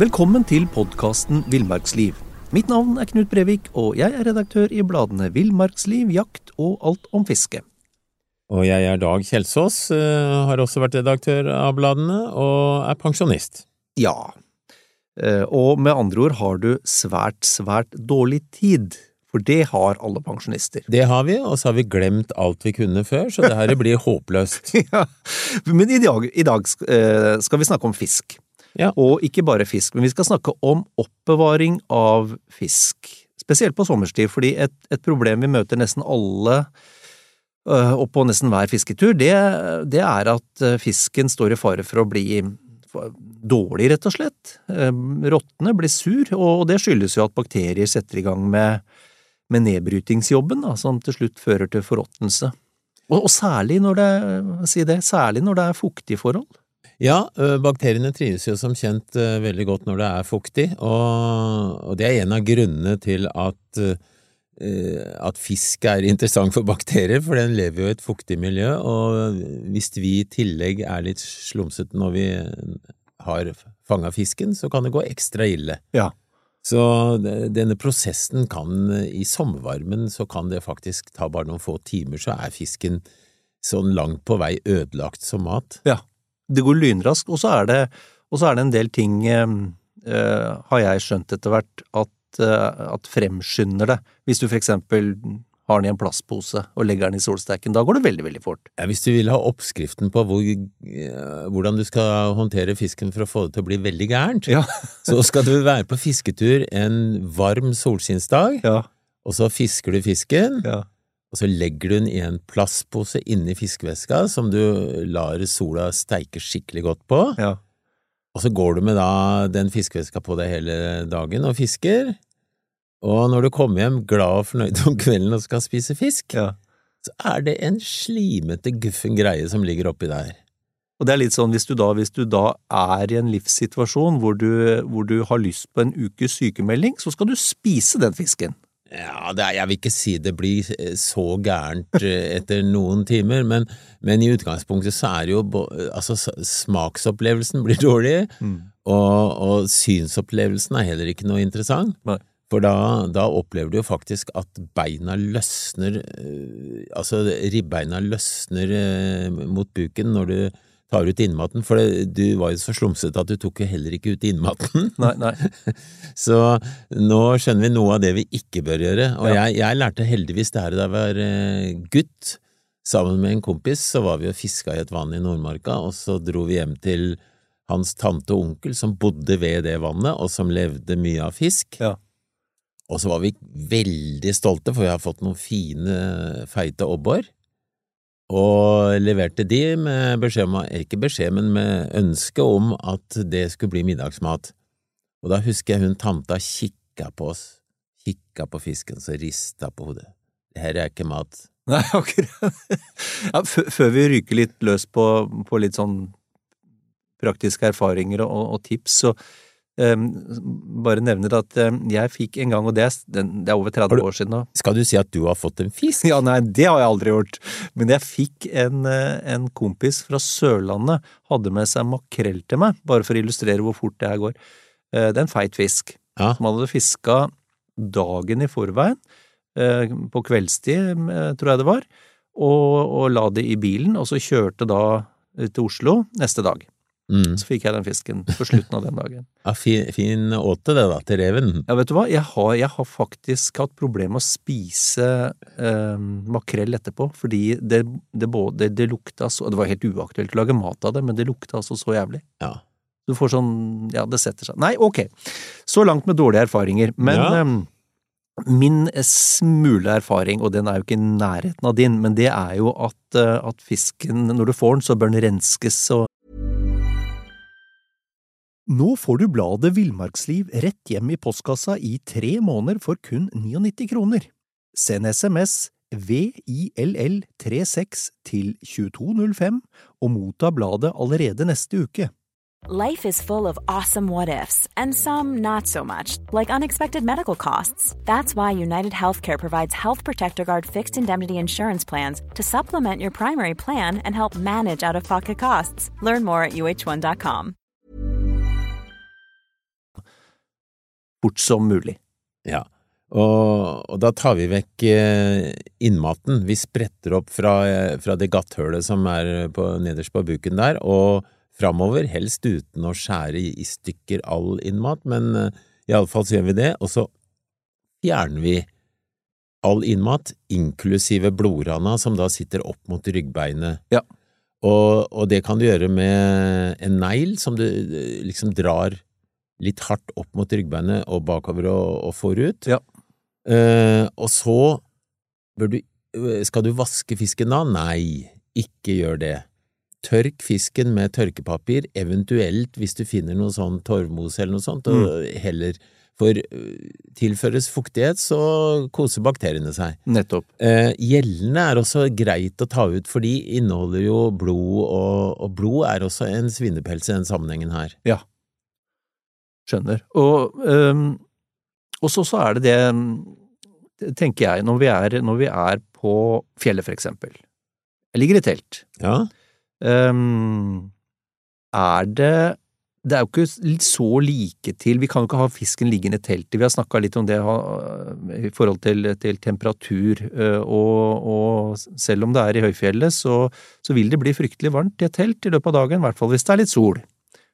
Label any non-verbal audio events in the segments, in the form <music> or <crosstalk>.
Velkommen til podkasten Villmarksliv. Mitt navn er Knut Brevik, og jeg er redaktør i bladene Villmarksliv, Jakt og Alt om fiske. Og jeg er Dag Kjelsås, eh, har også vært redaktør av bladene, og er pensjonist. Ja, eh, og med andre ord har du svært, svært dårlig tid. For det har alle pensjonister. Det har vi, og så har vi glemt alt vi kunne før, så det her blir <laughs> håpløst. ja, Men i dag, i dag eh, skal vi snakke om fisk. Ja. Og ikke bare fisk, men vi skal snakke om oppbevaring av fisk. Spesielt på sommerstid, fordi et, et problem vi møter nesten alle øh, og på nesten hver fisketur, det, det, er at øh, fisken står i fare for å bli dårlig, rett og slett. Øh, råtne, blir sur, og det skyldes jo at bakterier setter i gang med, med nedbrytingsjobben, da, som til slutt fører til forråtnelse. Og, og, særlig når det, si det, særlig når det er fuktige forhold. Ja, bakteriene trives jo som kjent veldig godt når det er fuktig, og, det er en av grunnene til at, at fisk er <laughs> interessant for bakterier, for den lever jo i et fuktig miljø, og hvis vi i tillegg er litt slumsete når vi har fanga fisken, så kan det gå ekstra ille. Ja. Så denne prosessen kan, i sommervarmen, så kan det faktisk ta bare noen få timer, så er fisken sånn langt på vei ødelagt som mat. Ja det går lynraskt, og så er det, er det en del ting, eh, har jeg skjønt etter hvert, at, eh, at fremskynder det. Hvis du for eksempel har den i en plastpose og legger den i solsteken. da går det veldig, veldig fort. Ja, hvis du vil ha oppskriften på hvor, eh, hvordan du skal håndtere fisken for å få det til å bli veldig gærent, ja. <laughs> så skal du være på fisketur en varm solskinnsdag, ja. og så fisker du fisken. Og så legger du den i en plastpose inni fiskeveska som du lar sola steike skikkelig godt på. Ja. Og så går du med da den fiskeveska på deg hele dagen og fisker. Og når du kommer hjem glad og fornøyd om kvelden og skal spise fisk, ja. så er det en slimete, guffen greie som ligger oppi der. Og det er litt sånn hvis du da, hvis du da er i en livssituasjon hvor du, hvor du har lyst på en ukes sykemelding, så skal du spise den fisken. Ja, er, jeg vil ikke si det blir eh, så gærent eh, etter noen timer, men, men i utgangspunktet så er det jo Altså, smaksopplevelsen blir dårlig, mm. og, og, synsopplevelsen er heller ikke noe interessant. Nei. For da, da, opplever du jo faktisk at beina løsner, eh, altså ribbeina løsner mot buken når du tar ut innmaten, for det, du var jo så slumsete at du tok jo heller ikke ut innmaten. <laughs> Nei, nei. <laughs> så nå skjønner vi noe av det vi ikke bør gjøre, og ja. jeg, jeg, lærte heldigvis det her da jeg var eh, gutt. Sammen med en kompis så var vi og fiska i et vann i Nordmarka, og så dro vi hjem til hans tante og onkel som bodde ved det vannet, og som levde mye av fisk. Ja. Og så var vi veldig stolte, for vi har fått noen fine, feite abbor og leverte de med beskjed om, ikke beskjed, men med ønske om at det skulle bli middagsmat. Og da husker jeg hun tanta kikka på oss, kikka på fisken, så rista på hodet. Det her er ikke mat. <laughs> Nei, akkurat. Ja, før vi ryker litt løs på, på litt sånn praktiske erfaringer og, og tips, så bare nevner at um, jeg fikk en gang, og det er, det er over 30 år siden nå Skal du si at du har fått en fisk? <laughs> Ja, nei, det har jeg aldri gjort. Men jeg fikk en, uh, en kompis fra Sørlandet, hadde med seg makrell til meg, bare for å illustrere hvor fort det her går. Uh, det er en feit fisk, ja. som hadde fiska dagen i forveien, uh, på kveldstid, tror jeg det var, og, og la det i bilen, og så kjørte da til Oslo neste dag. Mm. Så fikk jeg den fisken på slutten av den dagen. <laughs> Ja, fin, fin åte det, da, til reven. Ja, vet du hva, jeg har, jeg har faktisk hatt problemer med å spise eh, makrell etterpå, fordi det, det, både, det lukta så Det var helt uaktuelt å lage mat av det, men det lukta altså så jævlig. Ja. Du får sånn Ja, det setter seg. Nei, ok. Så langt med dårlige erfaringer. Men ja. eh, min smule erfaring, og den er jo ikke i nærheten av din, men det er jo at, eh, at fisken, når du får den, så bør den renskes og nå får du bladet Villmarksliv rett hjem i postkassa i tre måneder for kun 99 kroner. Send SMS VILL36 til 2205 og motta bladet allerede neste uke. Life is full of awesome what ifs, and some not so much, like unexpected medical costs. That's why United Healthcare provides Health Protector Guard fixed indemnity insurance plans to supplement your primary plan and help manage out of pocket costs. Learn more at uh1.com. fort som mulig. Ja, og, og da tar vi vekk eh, innmaten. Vi spretter opp fra, eh, fra det gatthølet som er på, nederst på buken der, og framover, helst uten å skjære i, stykker all innmat, men eh, iallfall så gjør vi det, og så fjerner vi all innmat, inklusive blodrana som da sitter opp mot ryggbeinet. Ja. Og, og det kan du gjøre med en negl som du liksom drar litt hardt opp mot ryggbeinet og bakover og, og får ut. Ja. Eh, og så bør du eh, Skal du vaske fisken da? Nei, ikke gjør det. Tørk fisken med tørkepapir, eventuelt hvis du finner noe sånn torvmose eller noe sånt, og heller For øh, tilføres fuktighet, så koser bakteriene seg. Nettopp. Eh, gjellene er også greit å ta ut, for de inneholder jo blod, og, og blod er også en svinepels i den sammenhengen her. Ja. Skjønner. Og og så så er det det, tenker jeg, når vi er, når vi er på fjellet, for eksempel. Jeg ligger i telt. Ja, Um, er det Det er jo ikke så like til Vi kan jo ikke ha fisken liggende i teltet. Vi har snakka litt om det i forhold til, til temperatur, øh, og, og selv om det er i høyfjellet, så, så vil det bli fryktelig varmt i et telt i løpet av dagen, i hvert fall hvis det er litt sol.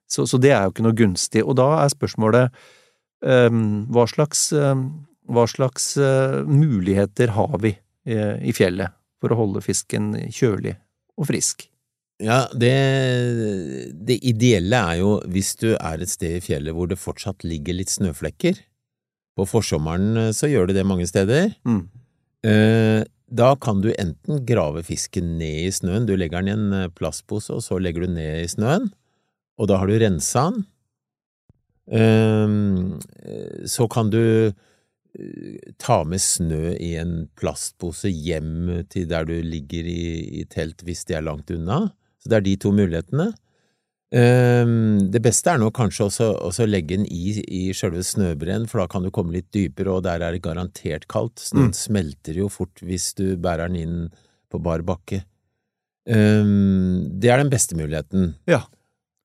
Så, så det er jo ikke noe gunstig. Og da er spørsmålet um, hva slags, um, hva slags uh, muligheter har vi uh, i fjellet for å holde fisken kjølig og frisk? Ja, det, det ideelle er jo hvis du er et sted i fjellet hvor det fortsatt ligger litt snøflekker. På forsommeren eh, så gjør det det mange steder. Mm. Da kan du enten grave fisken ned i snøen, du legger den i en plastpose, og så legger du den ned i snøen, og da har du rensa den. Ehm, eh, Så kan du eh, ta med snø i en plastpose hjem til der du ligger i, i telt hvis de er langt unna. Så det er de to mulighetene. Ehm, Det beste er nå kanskje også, å legge den i, i sjølve snøbreen, for da kan du komme litt dypere, og der er det garantert kaldt. Snøen Mm. smelter jo fort hvis du bærer den inn på bar bakke. Ehm, Det er den beste muligheten. Ja.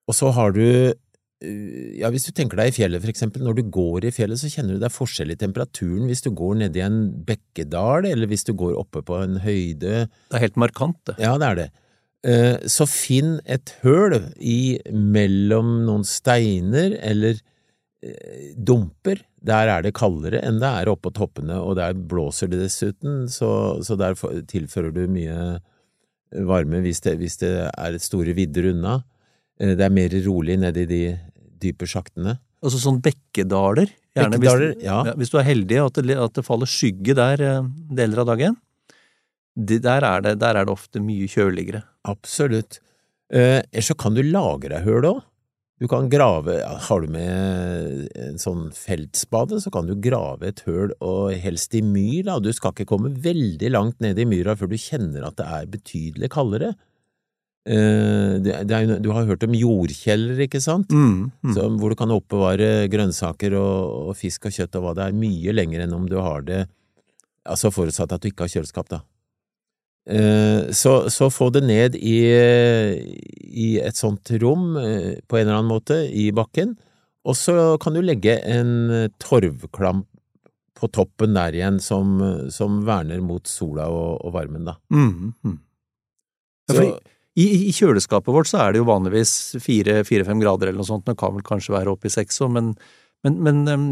Og så har du øh, ja, hvis du tenker deg i fjellet, for eksempel, når du går i fjellet, så kjenner du det er forskjell i temperaturen hvis du går nedi en bekkedal, eller hvis du går oppe på en høyde. Det er helt markant, det. Ja, det er det. Eh, Så finn et høl i mellom noen steiner eller eh, dumper. Der er det kaldere enn det er oppå toppene, og der blåser det dessuten, så, så der tilfører du mye varme hvis det, hvis det er store vidder unna. Eh, Det er mer rolig nedi de dype sjaktene. Altså sånn bekkedaler. Gjerne Bekkedaler, hvis, ja. Hvis du er heldig at det, at det faller skygge der eh, deler av dagen, de, der, er det, der er det ofte mye kjøligere. Absolutt. Eh, Ellers så kan du lage deg høl òg. Du kan grave Har du med en sånn feltspade, så kan du grave et høl, og helst i myr, da. Du skal ikke komme veldig langt ned i myra før du kjenner at det er betydelig kaldere. Eh, det, det er, du har hørt om jordkjeller, ikke sant? Mm, mm. Så, hvor du kan oppbevare grønnsaker og, og fisk og kjøtt og hva det er, mye lenger enn om du har det Altså forutsatt at du ikke har kjøleskap, da. Eh, Så, så få det ned i, i et sånt rom eh, på en eller annen måte i bakken, og så kan du legge en torvklamp på toppen der igjen som, som verner mot sola og, og varmen, da. Mm, mm. Ja, Så, fordi i, I kjøleskapet vårt så er det jo vanligvis fire-fem grader eller noe sånt, det kan vel kanskje være oppe i seks òg, men, men, men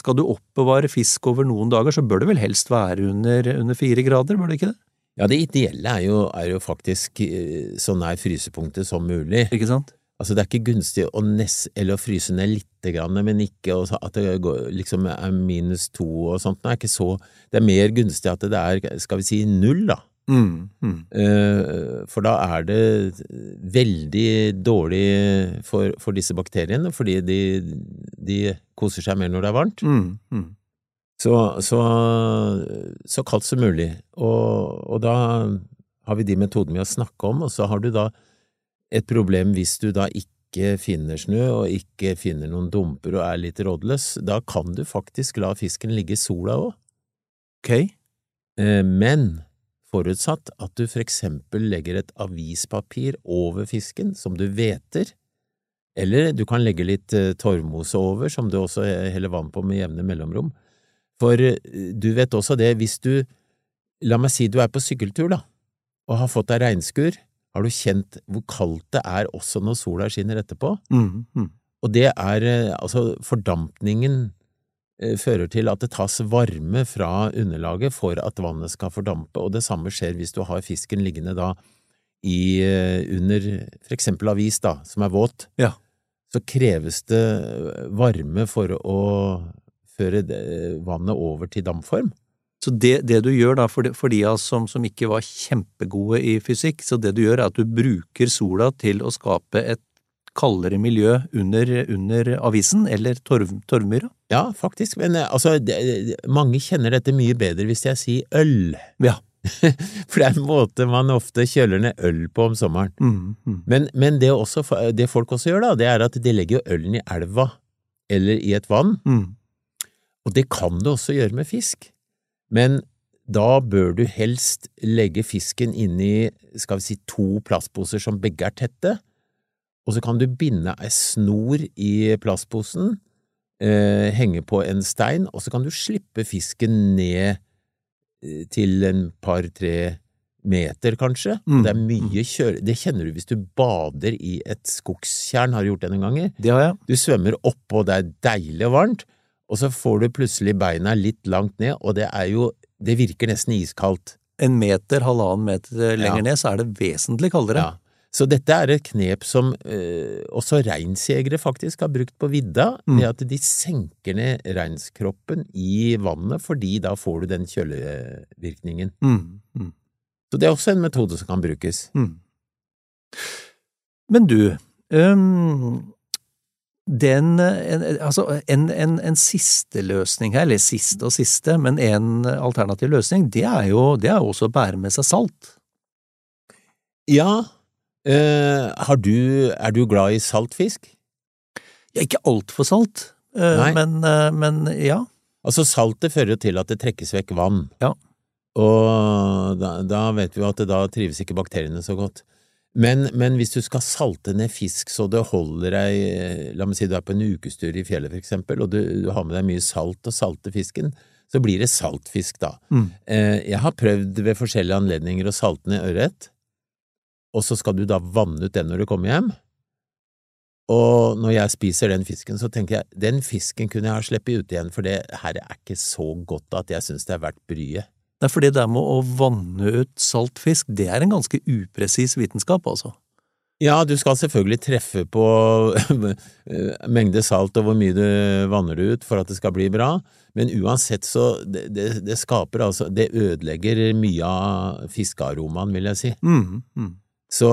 skal du oppbevare fisk over noen dager, så bør det vel helst være under, under fire grader, bør det ikke det? ja, det ideelle er jo, er jo faktisk eh, så nær frysepunktet som mulig. Ikke sant? Altså, det er ikke gunstig å ness, eller å fryse ned lite grann, men ikke at det går, liksom er minus to og sånt. Det er ikke så Det er mer gunstig at det er, skal vi si, null, da. Mm, mm. Eh, For da er det veldig dårlig for, for disse bakteriene, fordi de, de koser seg mer når det er varmt. Mm, mm. Så, så, så kaldt som mulig. Og, og da har vi de metodene vi har snakka om, og så har du da et problem hvis du da ikke finner snø og ikke finner noen dumper og er litt rådløs. Da kan du faktisk la fisken ligge i sola òg. Ok. Eh, Men forutsatt at du for eksempel legger et avispapir over fisken som du hveter, Eller du kan legge litt eh, torvmose over, som du også heller vann på med jevne mellomrom. For eh, du vet også det, hvis du, la meg si du er på sykkeltur, da, og har fått deg regnskur, har du kjent hvor kaldt det er også når sola skinner etterpå? Mm, mm. Og det er, eh, altså, fordampningen fører til at det tas varme fra underlaget for at vannet skal fordampe, og det samme skjer hvis du har fisken liggende da i, eh, under for eksempel avis, da, som er våt. Ja. Så kreves det varme for å føre vannet over til dampform. Så det, det du gjør da, for de, for de av oss som, som ikke var kjempegode i fysikk, så det du gjør er at du bruker sola til å skape et kaldere miljø under, under avisen, eller torv, torvmyra. Ja, faktisk, men eh, altså, det, mange kjenner dette mye bedre hvis jeg sier øl. Ja. <laughs> For det er en måte man ofte kjøler ned øl på om sommeren. Mm, mm. Men, men det, også, det folk også gjør, da, det er at de legger ølen i elva eller i et vann, Mm. og det kan du også gjøre med fisk. Men da bør du helst legge fisken inn i, skal vi si, to plastposer som begge er tette, og så kan du binde ei snor i plastposen, eh, henge på en stein, og så kan du slippe fisken ned eh, til en par–tre meter, kanskje. Mm. Det er mye kjøre... Det kjenner du hvis du bader i et skogstjern, har du gjort det noen ganger? Det har jeg. Du svømmer oppå, det er deilig og varmt, og så får du plutselig beina litt langt ned, og det er jo Det virker nesten iskaldt. En meter, halvannen meter lenger Ja. ned, så er det vesentlig kaldere. Ja. Så dette er et knep som eh, også reinsjegere faktisk har brukt på vidda, Mm. ved at de senker ned reinskroppen i vannet, fordi da får du den kjølevirkningen. Mm, mm, Så det er også en metode som kan brukes. mm. Men du, um, den, en, altså en, en, en siste løsning her, eller siste og siste, men en alternativ løsning, det er jo, det er også å bære med seg salt. Ja, har du, er du glad i saltfisk? Ja, ikke altfor salt, uh, men, uh, men ja. Altså, saltet fører jo til at det trekkes vekk vann. Ja. Og da, da vet vi jo at det, da trives ikke bakteriene så godt. Men, men hvis du skal salte ned fisk så det holder deg La meg si du er på en ukestur i fjellet, for eksempel, og du, du har med deg mye salt og salter fisken, så blir det saltfisk, da. Mm. Jeg har prøvd ved forskjellige anledninger å salte ned ørret, og så skal du da vanne ut den når du kommer hjem. Og når jeg spiser den fisken, så tenker jeg den fisken kunne jeg ha sluppet ut igjen, for det her er ikke så godt at jeg synes det er verdt bryet. Det er fordi det med å vanne ut salt fisk, det er en ganske upresis vitenskap, altså. Ja, du skal selvfølgelig treffe på <laughs> mengde salt og hvor mye du vanner det ut for at det skal bli bra, men uansett så det, det, det skaper altså Det ødelegger mye av fiskearomaen, vil jeg si. Mm, mm. Så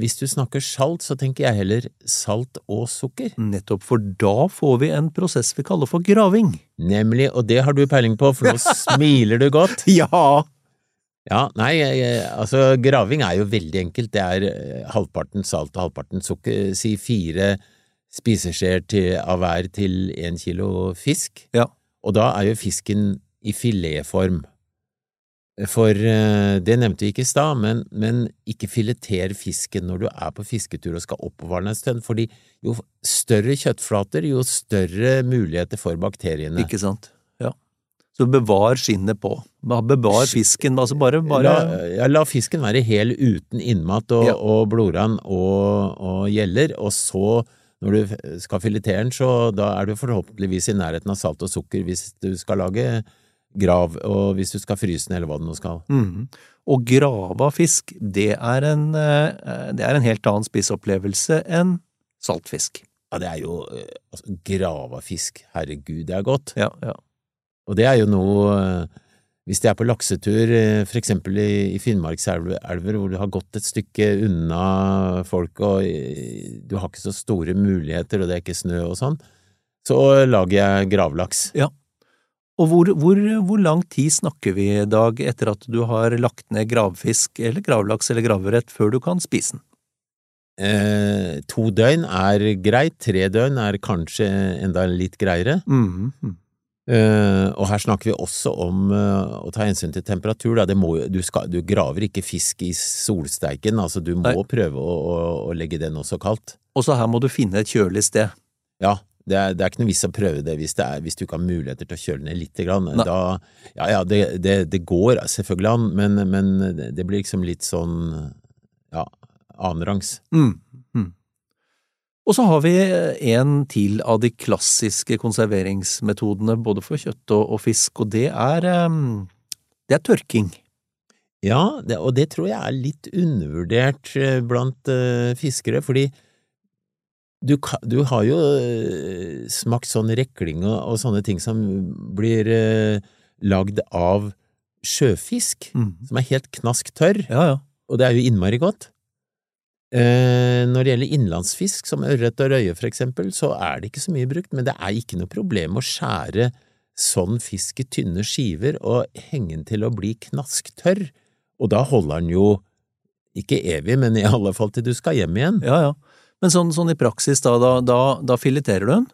hvis du snakker salt, så tenker jeg heller salt og sukker. Nettopp, for da får vi en prosess vi kaller for graving. Nemlig, og det har du peiling på, for nå <laughs> smiler du godt. Ja! Ja, nei, altså graving er jo veldig enkelt. Det er eh, halvparten salt og halvparten sukker. Si fire spiseskjeer av hver til én kilo fisk. Ja. Og da er jo fisken i filetform. For eh, det nevnte vi ikke i stad, men, men ikke fileter fisken når du er på fisketur og skal oppbevare den en stund, fordi jo større kjøttflater, jo større muligheter for bakteriene. Ikke sant? Ja. Så bevar skinnet på. Bevar fisken, altså bare, bare La, ja, la fisken være hel uten innmat og, Ja. og blodrann og, og gjeller, og så, når du skal filetere den, så da er du forhåpentligvis i nærheten av salt og sukker hvis du skal lage grav, og hvis du skal fryse den, eller hva du nå skal. Mhm. Og av fisk, det er en, eh, det er en helt annen spiseopplevelse enn saltfisk. Ja, det er jo altså, Grave av fisk, herregud, det er godt. Ja, ja. Og det er jo noe eh, Hvis de er på laksetur, eh, for eksempel i, Finnmarkselver, hvor du har gått et stykke unna folk, og eh, du har ikke så store muligheter, og det er ikke snø og sånn, så lager jeg gravlaks. Og hvor, hvor, hvor lang tid snakker vi i dag etter at du har lagt ned gravfisk eller gravlaks eller gravørret før du kan spise den? Eh, to døgn er greit, tre døgn er kanskje enda litt greiere. Mhm. Eh, og her snakker vi også om eh, å ta hensyn til temperatur. Må, du, skal, du graver ikke fisk i solsteiken, altså du må Nei. prøve å, å, å legge den også kaldt. Og så her må du finne et kjølig sted. Ja, det er, det er ikke noe vits å prøve det hvis, det er, hvis du ikke har muligheter til å kjøle ned lite grann. Da, ja, ja, det, det, det går selvfølgelig an, men, men det blir liksom litt sånn, ja, annenrangs. Mm. Mm. Og så har vi en til av de klassiske konserveringsmetodene både for kjøtt og, og fisk, og det er, det er tørking. Ja, det, og det tror jeg er litt undervurdert eh, blant eh, fiskere, fordi du, du har jo eh, smakt sånn rekling og, og sånne ting som blir eh, lagd av sjøfisk, Mm. som er helt knask tørr, Ja, ja. og det er jo innmari godt. Eh, når det gjelder innlandsfisk, som ørret og røye for eksempel, så er det ikke så mye brukt, men det er ikke noe problem å skjære sånn fisk i tynne skiver og henge den til å bli knasktørr, og da holder den jo ikke evig, men i alle fall til du skal hjem igjen. ja, ja. Men sånn, sånn i praksis, da, da, da, da fileterer du den?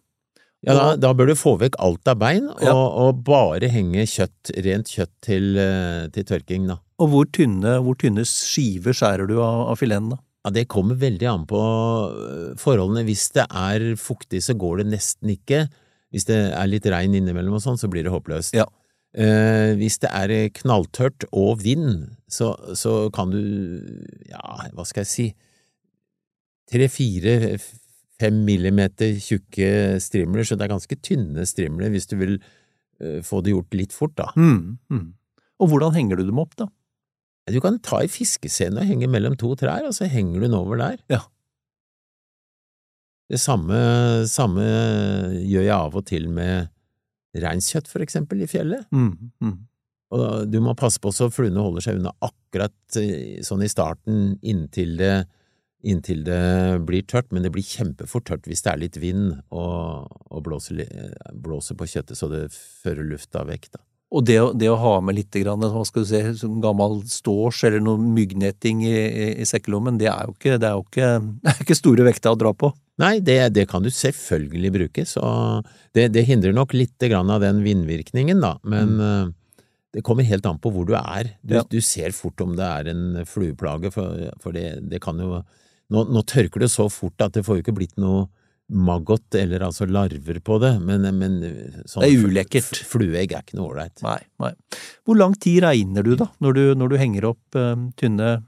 Ja, da, da bør du få vekk alt av bein, og, Ja. og bare henge kjøtt, rent kjøtt til, eh, til tørking, da. Og hvor tynne, hvor tynne skiver skjærer du av, av fileten, da? Ja, Det kommer veldig an på øh, forholdene. Hvis det er fuktig, så går det nesten ikke. Hvis det er litt regn innimellom og sånn, så blir det håpløst. Ja. Eh, hvis det er knalltørt og vind, så, så kan du, ja, hva skal jeg si, tre, fire, fem millimeter tjukke strimler, så det er ganske tynne strimler hvis du vil øh, få det gjort litt fort, da. Mm. Mm. Og hvordan henger du dem opp, da? Du kan ta i fiskescenen og henge mellom to trær, og så henger du den over der. Ja. Det samme, samme gjør jeg av og til med reinskjøtt, for eksempel, i fjellet. Mm. Mm. Og da- du må passe på så fluene holder seg unna akkurat eh, sånn i starten inntil det, inntil det blir tørt, men det blir kjempefort tørt hvis det er litt vind og, og blåser, blåser på kjøttet så det fører lufta vekk, da. Og det, det å ha med litt grann, si, gammel stårs eller noe myggnetting i, i, sekkelommen, det er jo ikke, det er jo ikke, <laughs> det er ikke store vekta å dra på. Nei, det, det kan du selvfølgelig bruke, så det, det hindrer nok litt grann av den vindvirkningen, da, men mm. det kommer helt an på hvor du er. Du, Ja. du ser fort om det er en flueplage, for, for det, det kan jo nå, nå tørker det så fort at det får jo ikke blitt noe maggot eller altså larver på det, men, men sånn Det er ulekkert. Flueegg er ikke noe ålreit. Nei, nei. Hvor lang tid regner du da, når du, når du henger opp uh, tynne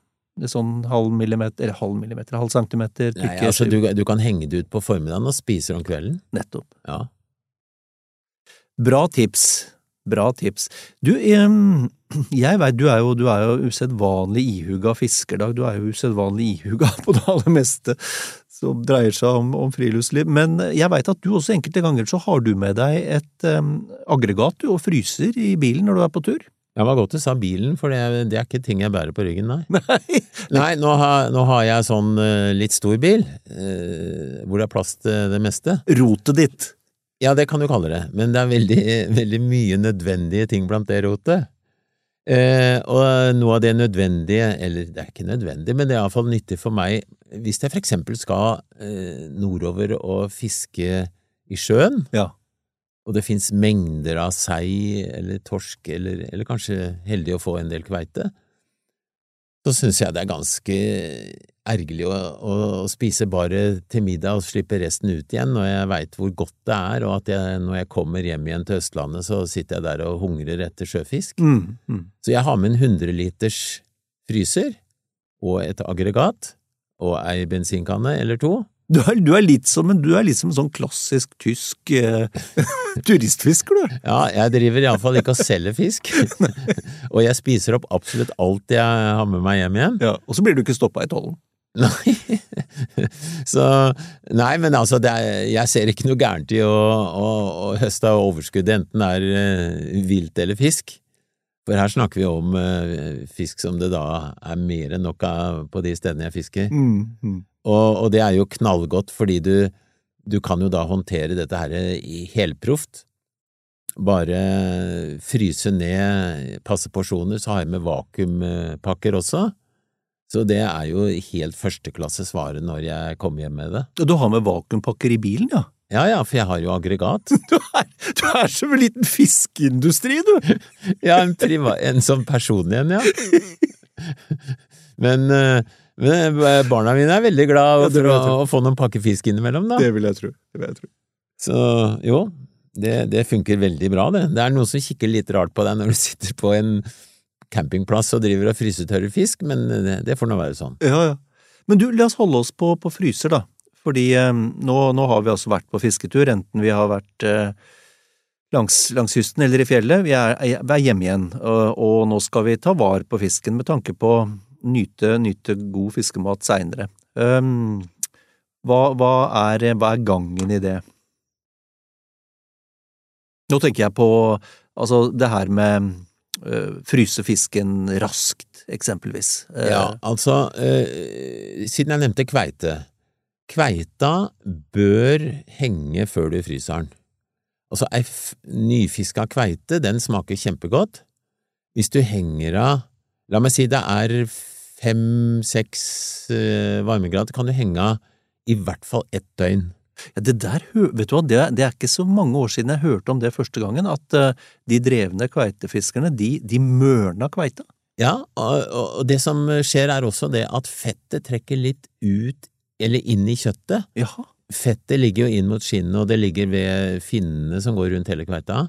sånn halv millimeter, eller halv millimeter, halv centimeter Nei, altså, du, du kan henge det ut på formiddagen og spise det om kvelden. Nettopp. Ja. Bra tips. Bra tips. Du, jeg veit du er jo, du er jo usedvanlig ihuga fiskerdag, Du er jo usedvanlig ihuga <laughs> på det aller meste som dreier seg om, om friluftsliv. Men jeg veit at du også enkelte ganger så har du med deg et um, aggregat du, og fryser i bilen når du er på tur. Det var godt du sa bilen, for det, er- det er ikke ting jeg bærer på ryggen, nei. <laughs> Nei. Nei, nå har, nå har jeg sånn eh, litt stor bil, eh, hvor det er plass til det meste. Rotet ditt. Ja, det kan du kalle det, men det er veldig, <laughs> veldig mye nødvendige ting blant det rotet. Eh, og noe av det nødvendige, eller det er ikke nødvendig, men det er iallfall nyttig for meg hvis jeg for eksempel skal eh, nordover og fiske i sjøen, Ja. og det fins mengder av sei eller torsk, eller, eller kanskje heldig å få en del kveite, så syns jeg det er ganske ergerlig å, å, spise bare til middag og slippe resten ut igjen når jeg veit hvor godt det er, og at jeg, når jeg kommer hjem igjen til Østlandet, så sitter jeg der og hungrer etter sjøfisk. Mm, mm. Så jeg har med en 100 liters fryser og et aggregat og ei bensinkanne eller to. Du er, du er som du er litt som en sånn klassisk tysk eh, <laughs> turistfisker, du. Ja, jeg driver iallfall ikke og selger fisk, <laughs> og jeg spiser opp absolutt alt jeg har med meg hjem igjen. Ja, og så blir du ikke stoppa i tollen. Nei, <laughs> så Nei, men altså, det er, jeg ser ikke noe gærent i å, å, å høste av overskuddet, enten det er eh, vilt eller fisk. For her snakker vi om uh, fisk som det da er mer enn nok av på de stedene jeg fisker. Mm, mm. Og, og det er jo knallgodt, fordi du, du kan jo da håndtere dette her i helproft. Bare fryse ned passe porsjoner, så har jeg med vakuumpakker også. Så det er jo helt førsteklasse svaret når jeg kommer hjem med det. Og Du har med vakuumpakker i bilen, ja? Ja ja, for jeg har jo aggregat. <laughs> Du er, du er som en liten fiskeindustri, du! <laughs> Ja, en, priva, en sånn person igjen, ja. <laughs> Men, eh, men eh, barna mine er veldig glad Ja, for å, å få noen pakker fisk innimellom, da. Det vil jeg tro. Det vil jeg tro. Så jo, det, det funker veldig bra, det. Det er noen som kikker litt rart på deg når du sitter på en campingplass og driver og frysetørrer fisk, men det, det får nå være sånn. Ja, ja. Men du, la oss holde oss på, på fryser, da. Fordi eh, nå, nå har vi altså vært på fisketur, enten vi har vært eh, langs, langs kysten eller i fjellet. Vi er, vi er hjemme igjen, og, og nå skal vi ta vare på fisken med tanke på å nyte, nyte god fiskemat seinere. Um, hva, hva, er, hva er gangen i det? Nå tenker jeg på altså det her med øh, fryse fisken raskt, eksempelvis. Eh, Ja, altså, eh, siden jeg nevnte kveite. Kveita bør henge før du fryser den. Altså, ei f- nyfiska kveite, den smaker kjempegodt. Hvis du henger av, la meg si det er fem–seks eh, varmegrader, kan du henge av i hvert fall ett døgn. Ja, det der, vet du hva, det, det er ikke så mange år siden jeg hørte om det første gangen, at uh, de drevne kveitefiskerne, de, de mørna kveita. Ja, og og det som skjer er også det at fettet trekker litt ut eller inn i kjøttet. Jaha. Fettet ligger jo inn mot skinnet, og det ligger ved finnene som går rundt hele kveita.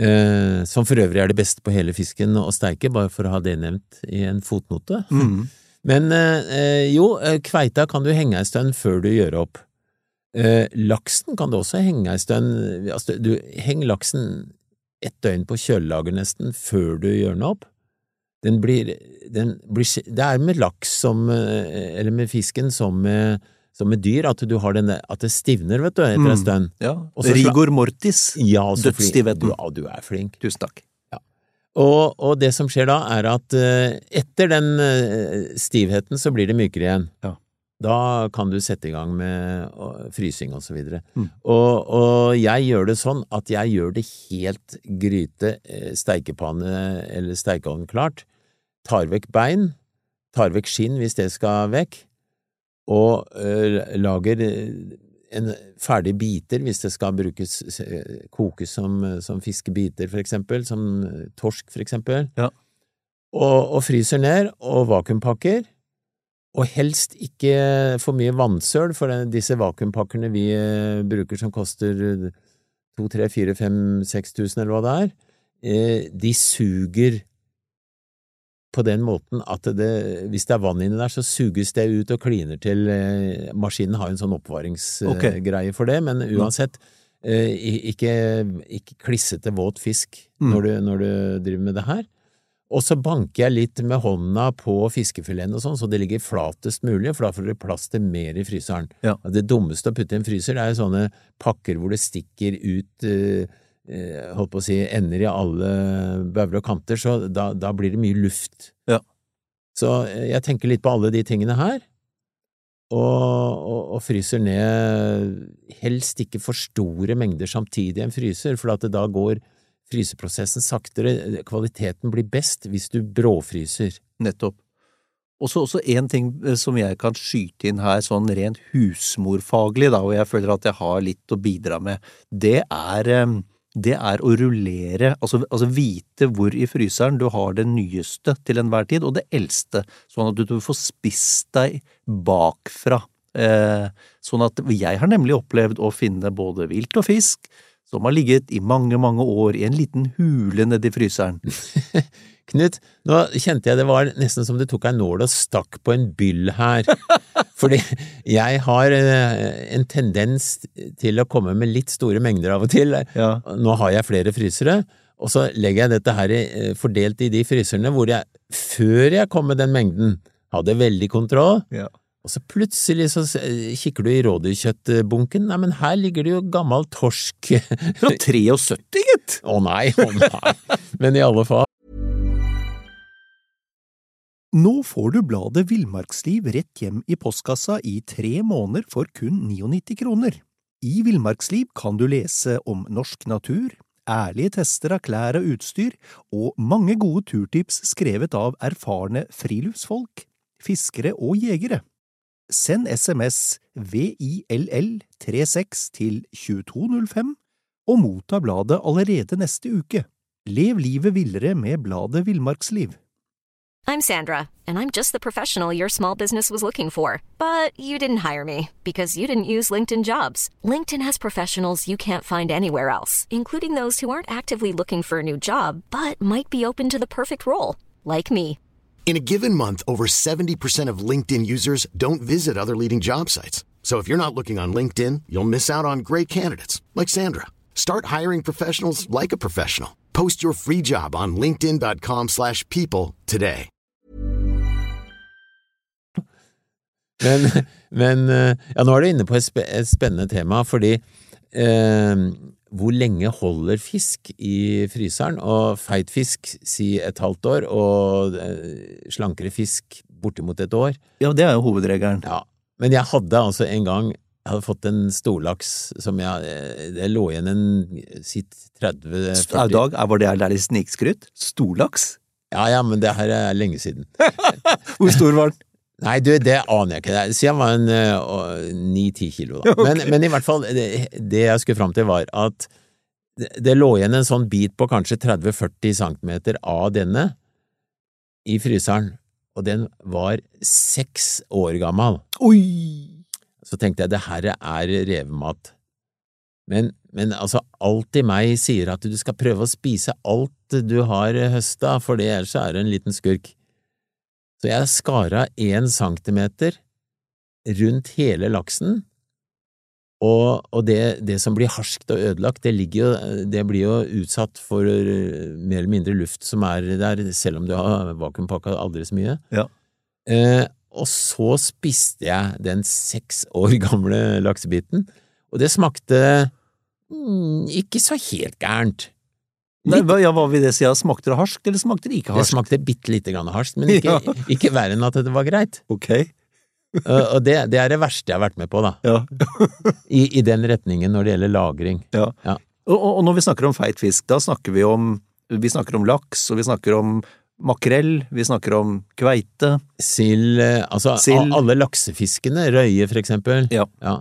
Eh, som for øvrig er det beste på hele fisken å steike, bare for å ha det nevnt i en fotnote. Mm. <laughs> Men eh, jo, eh, kveita kan du henge ei stund før du gjør opp. Eh, laksen kan du også henge ei stund altså, Du henger laksen et døgn på kjølelager nesten før du gjør den opp. Den blir, den blir Det er med laks som eh, Eller med fisken som med, som med dyr, at du har den At det stivner, vet du, etter Mm. en stund. Ja. Også, Rigor mortis. Ja, Dødsstivheten. Du, ja, du er flink. Tusen takk. Og, og det som skjer da, er at eh, etter den eh, stivheten så blir det mykere igjen. Ja. Da kan du sette i gang med frysing og så videre. Mm. Og, og jeg gjør det sånn at jeg gjør det helt gryte, eh, steikepanne eller steikeovn klart. Tar vekk bein, tar vekk skinn hvis det skal vekk, og ø, lager eh, en ferdig biter hvis det skal brukes, eh, kokes som, som fiskebiter, for eksempel, som eh, torsk, for eksempel. Ja. Og, og fryser ned og vakuumpakker. Og helst ikke for mye vannsøl, for disse vakuumpakkene vi eh, bruker som koster to, tre, fire, fem, seks tusen, eller hva det er, eh, de suger på den måten at det, hvis det er vann inni der, så suges det ut og kliner til eh, Maskinen har jo en sånn oppvaringsgreie okay. for det, men uansett, eh, ikke, ikke klissete våt fisk Mm. når, du, når du driver med det her. Og så banker jeg litt med hånda på fiskefileten og sånn, så det ligger flatest mulig, for da får dere plass til mer i fryseren. Ja. Det dummeste å putte i en fryser, det er jo sånne pakker hvor det stikker ut eh, eh, holdt på å si, ender i alle bauger og kanter, så da, da blir det mye luft. Ja. Så eh, jeg tenker litt på alle de tingene her, og, og, og fryser ned helst ikke for store mengder samtidig i en fryser, for at det da går fryseprosessen saktere, kvaliteten blir best hvis du bråfryser. Nettopp. Og så også en ting eh, som jeg kan skyte inn her, sånn rent husmorfaglig, da, og jeg føler at jeg har litt å bidra med, det er, eh, det er å rullere, altså, altså vite hvor i fryseren du har det nyeste til enhver tid, og det eldste, sånn at du får spist deg bakfra. Eh, sånn at jeg har nemlig opplevd å finne både vilt og fisk som har ligget i mange, mange år i en liten hule nedi fryseren. <laughs> Knut, nå kjente jeg det var nesten som du tok ei nål og stakk på en byll her. <laughs> Fordi jeg har eh, en tendens til å komme med litt store mengder av og til. Ja. Nå har jeg flere frysere, og så legger jeg dette her eh, fordelt i de fryserne hvor jeg, før jeg kom med den mengden, hadde veldig kontroll. Ja. Og så plutselig så kikker du i rådyrkjøttbunken, nei, men her ligger det jo gammel torsk. <laughs> Fra 73, gitt! Å nei, å nei. Men i alle fall. Nå får du bladet Villmarksliv rett hjem i postkassa i tre måneder for kun 99 kroner. I Villmarksliv kan du lese om norsk natur, ærlige tester av klær og utstyr, og mange gode turtips skrevet av erfarne friluftsfolk, fiskere og jegere. Send SMS VILL36 til 2205 og motta bladet allerede neste uke. Lev livet villere med bladet Villmarksliv. I'm Sandra, and I'm just the professional your small business was looking for. But you didn't hire me because you didn't use LinkedIn jobs. LinkedIn has professionals you can't find anywhere else, including those who aren't actively looking for a new job but might be open to the perfect role, like me. In a given month, over 70% of LinkedIn users don't visit other leading job sites. So if you're not looking on LinkedIn, you'll miss out on great candidates like Sandra. Start hiring professionals like a professional. Post your free job on linkedin.com/people today. Men, men eh, ja, nå er du inne på et, spe, et spennende tema, fordi eh, hvor lenge holder fisk i fryseren? Og feit fisk si et halvt år, og eh, slankere fisk bortimot et år. Ja, det er jo hovedregelen. Ja, men jeg hadde altså en gang jeg hadde fått en storlaks som jeg eh, Det lå igjen en sitt 30-40 I dag var det der litt snikskryt. Storlaks? Ja, ja, men det her er lenge siden. <laughs> Hvor stor var den? Nei, du, det aner jeg ikke. Si han var en ni-ti kilo, da. <laughs> Men, men i hvert fall, det, det jeg skulle fram til, var at det, det lå igjen en sånn bit på kanskje 30–40 centimeter av denne i fryseren, og den var seks år gammel. Oi! Så tenkte jeg det her er revemat. Men, men altså, alt i meg sier at du skal prøve å spise alt du har høsta, for det ellers er du en liten skurk. Så jeg skar av én centimeter rundt hele laksen, og, og det, det som blir harskt og ødelagt, det, jo, det blir jo utsatt for eh, mer eller mindre luft som er der, selv om du har vakuumpakka aldri så mye. Ja. Eh, og så spiste jeg den seks år gamle laksebiten, og det smakte mm, ikke så helt gærent. Nei, ja, hva vil det si? Smakte det harskt, eller smakte det ikke Det smakte bitte lite grann harskt, men <laughs> ikke, Ja. ikke verre enn at det var greit. Ok. Uh, og det, det er det verste jeg har vært med på, da. Ja. I, I den retningen når det gjelder lagring. ja. Ja. Og, og, og når vi snakker om feit fisk, da snakker vi om Vi snakker om laks, og vi snakker om makrell, vi snakker om kveite. Sild eh, Altså Sil. alle laksefiskene, røye for eksempel. Ja. Ja.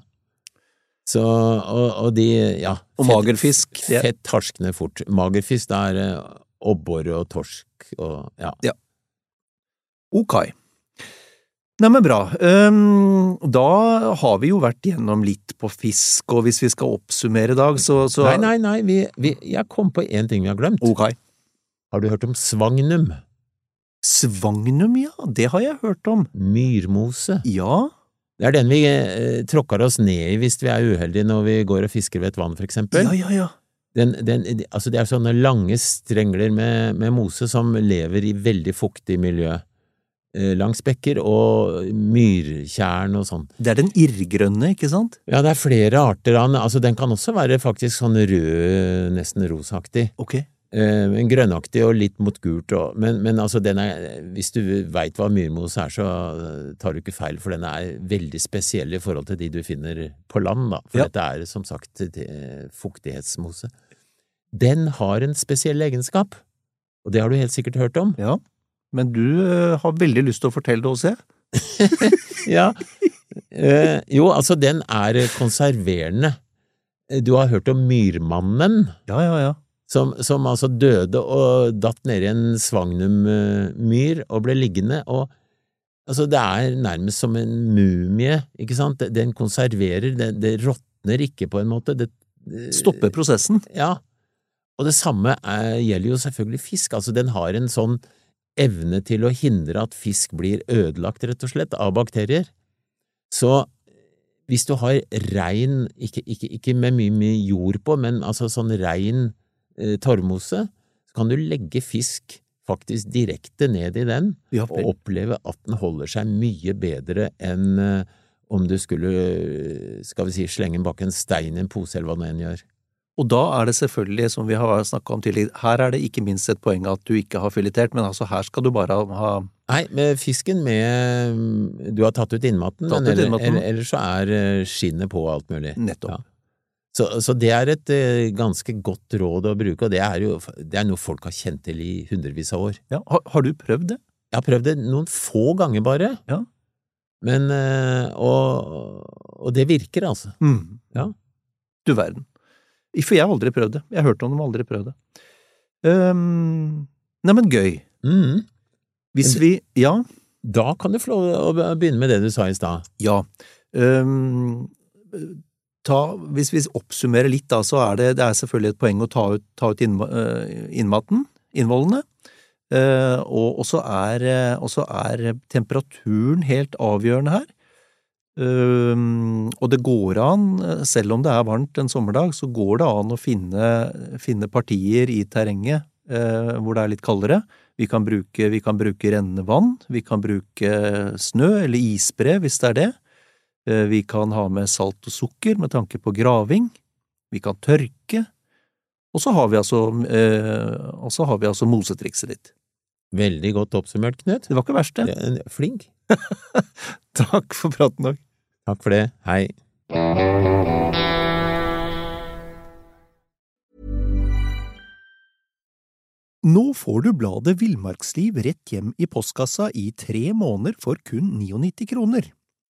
Så, og, og de, ja Og magerfisk, Fett, Fett harskende fort. Magerfisk, det er eh, abbor og torsk og ja. Ok. Neimen, bra. Um, da har vi jo vært gjennom litt på fisk, og hvis vi skal oppsummere i dag, så, så Nei, nei, nei, vi, vi, jeg kom på én ting vi har glemt. Ok. Har du hørt om svagnum? Svagnum, ja, det har jeg hørt om. Myrmose. Ja, Det er den vi eh, tråkker oss ned i hvis vi er uheldige når vi går og fisker ved et vann, for eksempel. ja, ja, ja. Den, den, altså det er sånne lange strengler med, med mose som lever i veldig fuktig miljø. Eh, langs bekker og myrtjern og sånn. Det er den irrgrønne, ikke sant? Ja, det er flere arter av den. Altså, den kan også være faktisk sånn rød, nesten rosaktig. Ok. Eh, grønnaktig og litt mot gult. Og, men, men altså, den er, hvis du veit hva myrmose er, så eh, tar du ikke feil, for den er veldig spesiell i forhold til de du finner på land, da. For Ja. dette er som sagt eh, fuktighetsmose. Den har en spesiell egenskap, og det har du helt sikkert hørt om. Ja. Men du har veldig lyst til å fortelle det også, <laughs> jeg. Ja. Eh, jo, altså, den er konserverende. Du har hørt om myrmannen? Ja, ja, ja. Som, som altså døde og datt nedi en svangnummyr og ble liggende, og altså det er nærmest som en mumie, ikke sant, den konserverer, det, det råtner ikke på en måte, det Stoppe prosessen. Ja, og det samme er, gjelder jo selvfølgelig fisk, altså den har en sånn evne til å hindre at fisk blir ødelagt, rett og slett, av bakterier. Så hvis du har rein, ikke, ikke, ikke med mye, mye jord på, men altså sånn rein eh, torvmose, så kan du legge fisk faktisk direkte ned i den, Ja, og oppleve at den holder seg mye bedre enn eh, om du skulle, skal vi si, slenge bak en stein i en pose, eller hva det enn gjør. Og da er det selvfølgelig, som vi har snakka om tidligere, her er det ikke minst et poeng at du ikke har filetert, men altså her skal du bare ha Nei, med fisken med Du har tatt ut innmaten, Tatt men ut eller, innmaten. eller, ellers så er eh, skinnet på alt mulig. Nettopp. Ja. Så, så det er et eh, ganske godt råd å bruke, og det er jo det er noe folk har kjent til i hundrevis av år. Ja, har, har du prøvd det? Jeg har prøvd det noen få ganger bare, Ja. Men eh, og, og det virker, altså. Mm. Ja. Du verden. For jeg har aldri prøvd det. Jeg har hørt om dem, men aldri prøvd det. Um, Neimen, gøy. Mm. Hvis vi Ja. Da kan du få lov å begynne med det du sa i stad. Ja. Um, ta, hvis vi oppsummerer litt, da, så er det, det er selvfølgelig et poeng å ta ut, ta ut eh, innmaten, innvollene. Eh, og så er, eh, er temperaturen helt avgjørende her. Og det går an, selv om det er varmt en sommerdag, så går det an å finne, finne partier i terrenget hvor det er litt kaldere. Vi kan bruke, vi kan bruke rennende vann, vi kan bruke snø eller isbre hvis det er det. Eh, Vi kan ha med salt og sukker med tanke på graving. Vi kan tørke. Og så har vi altså, eh, og så har vi altså mosetrikset ditt. Veldig godt oppsummert, Knut. Det var ikke verst, det. Er Flink. <laughs> Takk for praten, Dag. Takk for det. Hei. Nå får du bladet Villmarksliv rett hjem i postkassa i tre måneder for kun 99 kroner.